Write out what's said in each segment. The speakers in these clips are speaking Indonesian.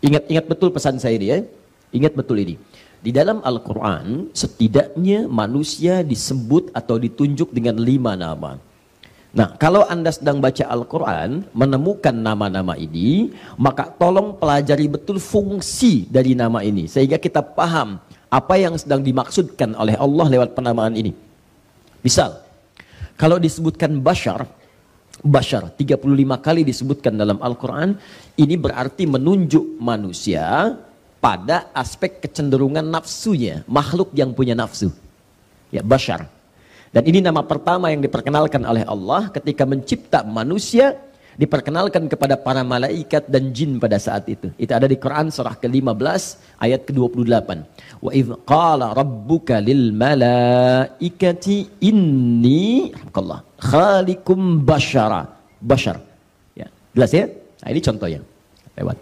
Ingat-ingat betul pesan saya ini ya. Ingat betul ini. Di dalam Al-Quran, setidaknya manusia disebut atau ditunjuk dengan lima nama. Nah, kalau Anda sedang baca Al-Quran, menemukan nama-nama ini, maka tolong pelajari betul fungsi dari nama ini. Sehingga kita paham apa yang sedang dimaksudkan oleh Allah lewat penamaan ini. Misal, kalau disebutkan Bashar, Bashar 35 kali disebutkan dalam Al-Quran, ini berarti menunjuk manusia pada aspek kecenderungan nafsunya, makhluk yang punya nafsu. Ya, Bashar. Dan ini nama pertama yang diperkenalkan oleh Allah ketika mencipta manusia diperkenalkan kepada para malaikat dan jin pada saat itu. Itu ada di Quran surah ke-15 ayat ke-28. Wa idh qala rabbuka lil malaikati inni Allah khalikum bashara. Bashar. Ya, jelas ya? Nah, ini contohnya. Lewat.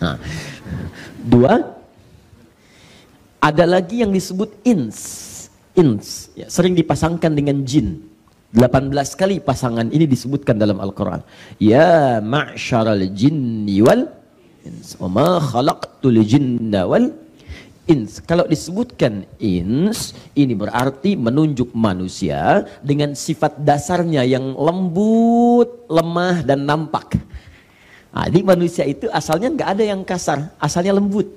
Nah. Dua, ada lagi yang disebut ins ins ya, sering dipasangkan dengan jin 18 kali pasangan ini disebutkan dalam Al-Quran. Ya ma'syaral jinni wal ins wa ma khalaqtul jinna wal ins. Kalau disebutkan ins ini berarti menunjuk manusia dengan sifat dasarnya yang lembut lemah dan nampak. Nah, jadi manusia itu asalnya nggak ada yang kasar asalnya lembut.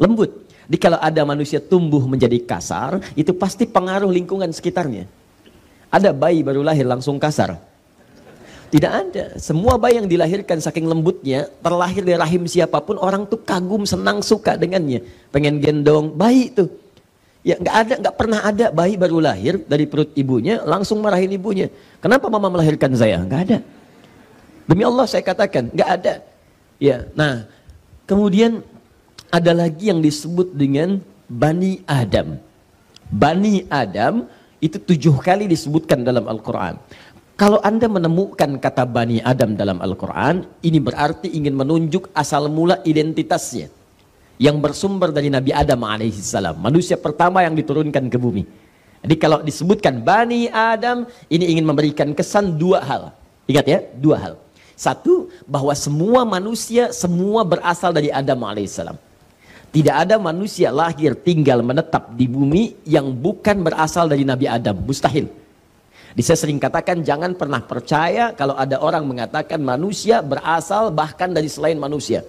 Lembut. Jadi kalau ada manusia tumbuh menjadi kasar, itu pasti pengaruh lingkungan sekitarnya. Ada bayi baru lahir langsung kasar. Tidak ada. Semua bayi yang dilahirkan saking lembutnya, terlahir dari rahim siapa pun, orang tuh kagum, senang, suka dengannya. Pengen gendong bayi itu. Ya nggak ada, nggak pernah ada bayi baru lahir dari perut ibunya langsung marahin ibunya. Kenapa mama melahirkan saya? Nggak ada. Demi Allah saya katakan, nggak ada. Ya, nah kemudian ada lagi yang disebut dengan Bani Adam. Bani Adam itu tujuh kali disebutkan dalam Al-Quran. Kalau Anda menemukan kata Bani Adam dalam Al-Quran, ini berarti ingin menunjuk asal mula identitasnya. Yang bersumber dari Nabi Adam alaihissalam. Manusia pertama yang diturunkan ke bumi. Jadi kalau disebutkan Bani Adam, ini ingin memberikan kesan dua hal. Ingat ya, dua hal. Satu, bahwa semua manusia, semua berasal dari Adam alaihissalam. Tidak ada manusia lahir tinggal menetap di bumi yang bukan berasal dari Nabi Adam. Mustahil. Di saya sering katakan jangan pernah percaya kalau ada orang mengatakan manusia berasal bahkan dari selain manusia.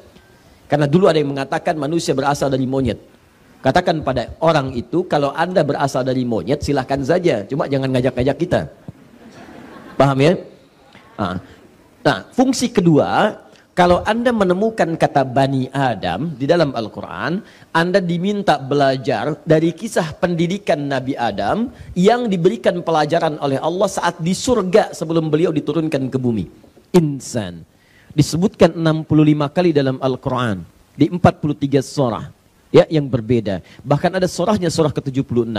Karena dulu ada yang mengatakan manusia berasal dari monyet. Katakan pada orang itu kalau anda berasal dari monyet silahkan saja. Cuma jangan ngajak-ngajak kita. Paham ya? Nah, nah fungsi kedua kalau Anda menemukan kata Bani Adam di dalam Al-Quran, Anda diminta belajar dari kisah pendidikan Nabi Adam yang diberikan pelajaran oleh Allah saat di surga sebelum beliau diturunkan ke bumi. Insan. Disebutkan 65 kali dalam Al-Quran. Di 43 surah. Ya, yang berbeda. Bahkan ada surahnya surah ke-76.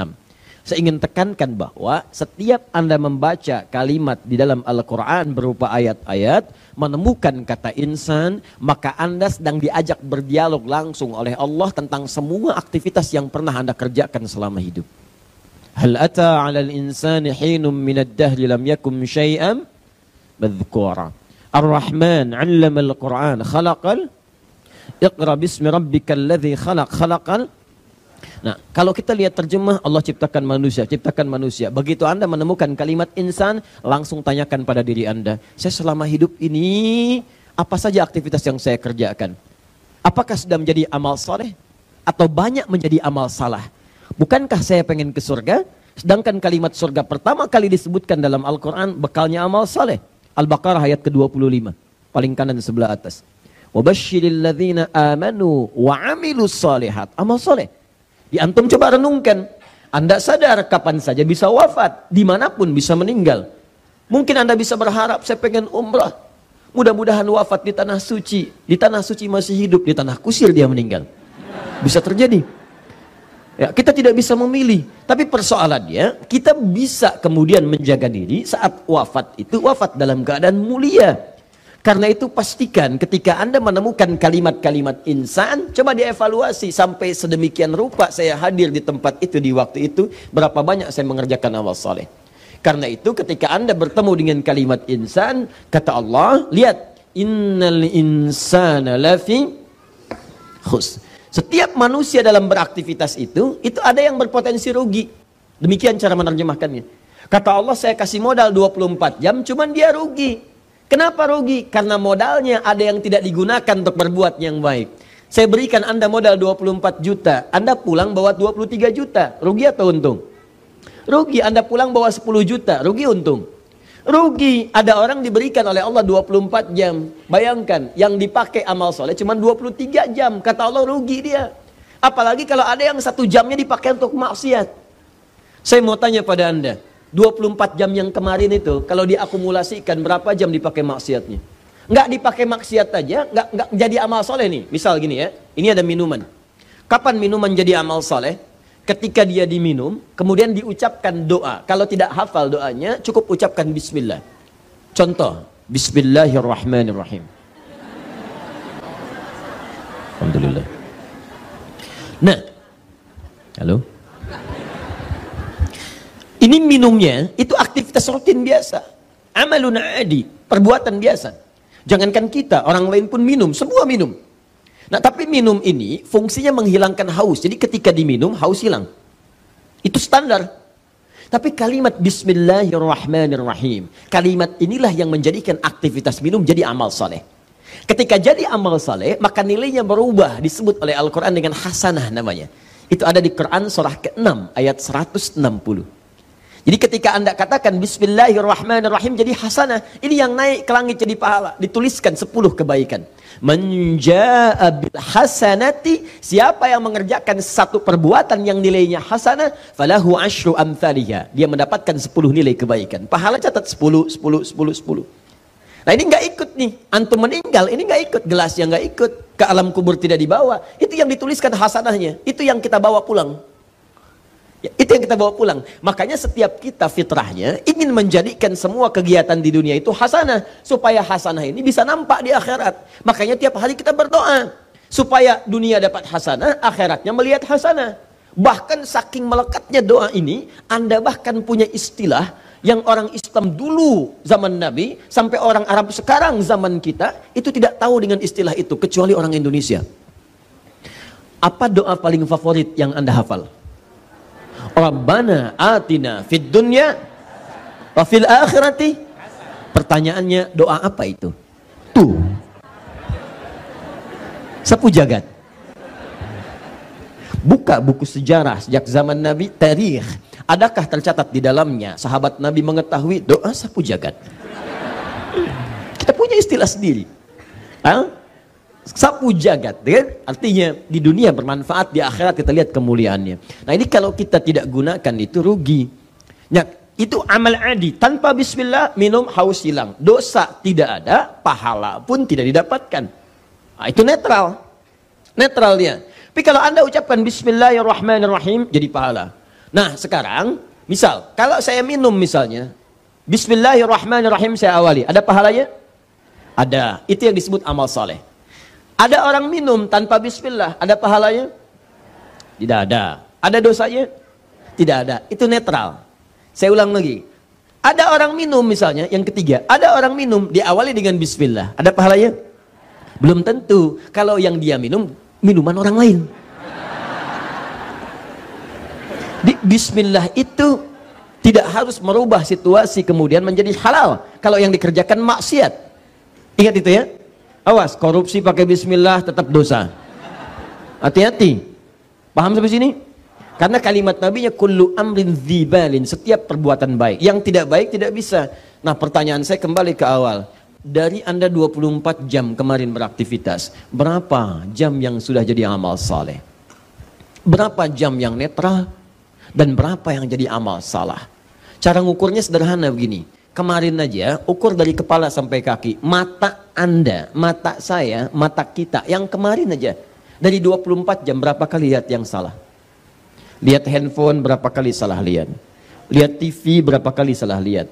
Saya ingin tekankan bahwa setiap Anda membaca kalimat di dalam Al-Quran berupa ayat-ayat, menemukan kata insan, maka Anda sedang diajak berdialog langsung oleh Allah tentang semua aktivitas yang pernah Anda kerjakan selama hidup. Hal ata 'alal insani hinum minad dahri lam yakum syai'an madhkura. Ar-Rahman 'allama al-Qur'an khalaqal Iqra bismi rabbikal ladzi khalaq khalaqal Nah, kalau kita lihat terjemah Allah ciptakan manusia, ciptakan manusia. Begitu Anda menemukan kalimat insan, langsung tanyakan pada diri Anda, saya selama hidup ini apa saja aktivitas yang saya kerjakan? Apakah sudah menjadi amal soleh atau banyak menjadi amal salah? Bukankah saya pengen ke surga? Sedangkan kalimat surga pertama kali disebutkan dalam Al-Quran bekalnya amal saleh. Al-Baqarah ayat ke-25. Paling kanan sebelah atas. Wabashiril amanu wa amilus salihat. Amal saleh. Di antum coba renungkan. Anda sadar kapan saja bisa wafat, di mana pun bisa meninggal. Mungkin Anda bisa berharap, saya pengen umrah. Mudah-mudahan wafat di tanah suci. Di tanah suci masih hidup, di tanah kusir dia meninggal. Bisa terjadi. Ya, kita tidak bisa memilih. Tapi persoalannya, kita bisa kemudian menjaga diri saat wafat itu wafat dalam keadaan mulia. Karena itu pastikan ketika Anda menemukan kalimat-kalimat insan, coba dievaluasi sampai sedemikian rupa saya hadir di tempat itu di waktu itu, berapa banyak saya mengerjakan amal soleh. Karena itu ketika Anda bertemu dengan kalimat insan, kata Allah, lihat, innal insana lafi khus. Setiap manusia dalam beraktivitas itu, itu ada yang berpotensi rugi. Demikian cara menerjemahkannya. Kata Allah, saya kasih modal 24 jam, cuman dia rugi. Kenapa rugi? Karena modalnya ada yang tidak digunakan untuk berbuat yang baik. Saya berikan Anda modal 24 juta, Anda pulang bawa 23 juta, rugi atau untung? Rugi, Anda pulang bawa 10 juta, rugi untung? Rugi, ada orang diberikan oleh Allah 24 jam. Bayangkan, yang dipakai amal soleh cuma 23 jam. Kata Allah rugi dia. Apalagi kalau ada yang satu jamnya dipakai untuk maksiat. Saya mau tanya pada Anda, 24 jam yang kemarin itu, kalau diakumulasikan berapa jam dipakai maksiatnya? Nggak dipakai maksiat aja, nggak, nggak jadi amal soleh nih. Misal gini ya, ini ada minuman. Kapan minuman jadi amal soleh? ketika dia diminum, kemudian diucapkan doa. Kalau tidak hafal doanya, cukup ucapkan bismillah. Contoh, bismillahirrahmanirrahim. Alhamdulillah. Nah, halo. Ini minumnya, itu aktivitas rutin biasa. Amalun adi, perbuatan biasa. Jangankan kita, orang lain pun minum, semua minum. Nah, tapi minum ini fungsinya menghilangkan haus. Jadi ketika diminum, haus hilang. Itu standar. Tapi kalimat Bismillahirrahmanirrahim. Kalimat inilah yang menjadikan aktivitas minum jadi amal saleh. Ketika jadi amal saleh, maka nilainya berubah. Disebut oleh Al-Quran dengan hasanah namanya. Itu ada di Quran surah ke-6 ayat 160. Jadi ketika anda katakan Bismillahirrahmanirrahim jadi hasanah. Ini yang naik ke langit jadi pahala. Dituliskan 10 kebaikan. Hasanati siapa yang mengerjakan satu perbuatan yang nilainya hasanah falahu asyru amthaliha dia mendapatkan 10 nilai kebaikan pahala catat 10 10 10 10 Nah ini nggak ikut nih, antum meninggal, ini nggak ikut, gelas yang nggak ikut, ke alam kubur tidak dibawa. Itu yang dituliskan hasanahnya, itu yang kita bawa pulang. Ya, itu yang kita bawa pulang. Makanya setiap kita fitrahnya ingin menjadikan semua kegiatan di dunia itu hasanah. Supaya hasanah ini bisa nampak di akhirat. Makanya tiap hari kita berdoa. Supaya dunia dapat hasanah, akhiratnya melihat hasanah. Bahkan saking melekatnya doa ini, Anda bahkan punya istilah yang orang Islam dulu zaman Nabi sampai orang Arab sekarang zaman kita itu tidak tahu dengan istilah itu kecuali orang Indonesia. Apa doa paling favorit yang Anda hafal? Rabbana atina fid dunya wa fil akhirati. Pertanyaannya doa apa itu? Tuh. Sapu jagat. Buka buku sejarah sejak zaman Nabi, tarikh. Adakah tercatat di dalamnya sahabat Nabi mengetahui doa sapu jagat? Kita punya istilah sendiri. Hah? Sapu jagat kan? artinya di dunia bermanfaat di akhirat kita lihat kemuliaannya. Nah ini kalau kita tidak gunakan itu rugi. Nah itu amal adi. Tanpa bismillah minum haus hilang. Dosa tidak ada pahala pun tidak didapatkan. Nah, itu netral. Netral dia. Tapi kalau anda ucapkan bismillahirrahmanirrahim jadi pahala. Nah sekarang misal kalau saya minum misalnya bismillahirrahmanirrahim saya awali. Ada pahalanya? Ada. Itu yang disebut amal saleh ada orang minum tanpa bismillah, ada pahalanya? Tidak ada. Ada dosanya? Tidak ada. Itu netral. Saya ulang lagi. Ada orang minum misalnya, yang ketiga. Ada orang minum, diawali dengan bismillah. Ada pahalanya? Belum tentu. Kalau yang dia minum, minuman orang lain. Di, bismillah itu tidak harus merubah situasi kemudian menjadi halal. Kalau yang dikerjakan maksiat. Ingat itu ya. Awas, korupsi pakai bismillah tetap dosa. Hati-hati. Paham sampai sini? Karena kalimat nabinya kullu amrin dzibalin, setiap perbuatan baik. Yang tidak baik tidak bisa. Nah, pertanyaan saya kembali ke awal. Dari Anda 24 jam kemarin beraktivitas, berapa jam yang sudah jadi amal saleh? Berapa jam yang netral dan berapa yang jadi amal salah? Cara ngukurnya sederhana begini. Kemarin aja ukur dari kepala sampai kaki. Mata Anda, mata saya, mata kita. Yang kemarin aja. Dari 24 jam berapa kali lihat yang salah? Lihat handphone berapa kali salah lihat? Lihat TV berapa kali salah lihat?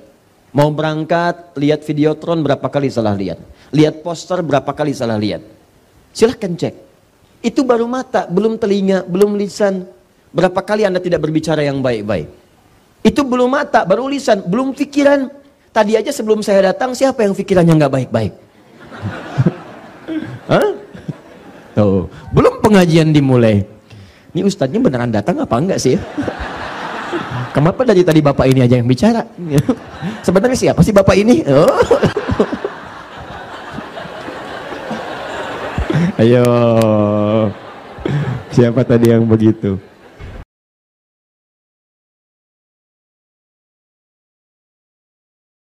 Mau berangkat, lihat videotron berapa kali salah lihat? Lihat poster berapa kali salah lihat? Silahkan cek. Itu baru mata, belum telinga, belum lisan. Berapa kali Anda tidak berbicara yang baik-baik? Itu belum mata, baru lisan, belum pikiran. Tadi aja sebelum saya datang, siapa yang pikirannya nggak baik-baik? Hah? Tuh. Belum pengajian dimulai. Ini ustadznya beneran datang apa enggak sih? Kenapa dari tadi bapak ini aja yang bicara? Sebenarnya siapa sih bapak ini? Oh. Ayo. Siapa tadi yang begitu?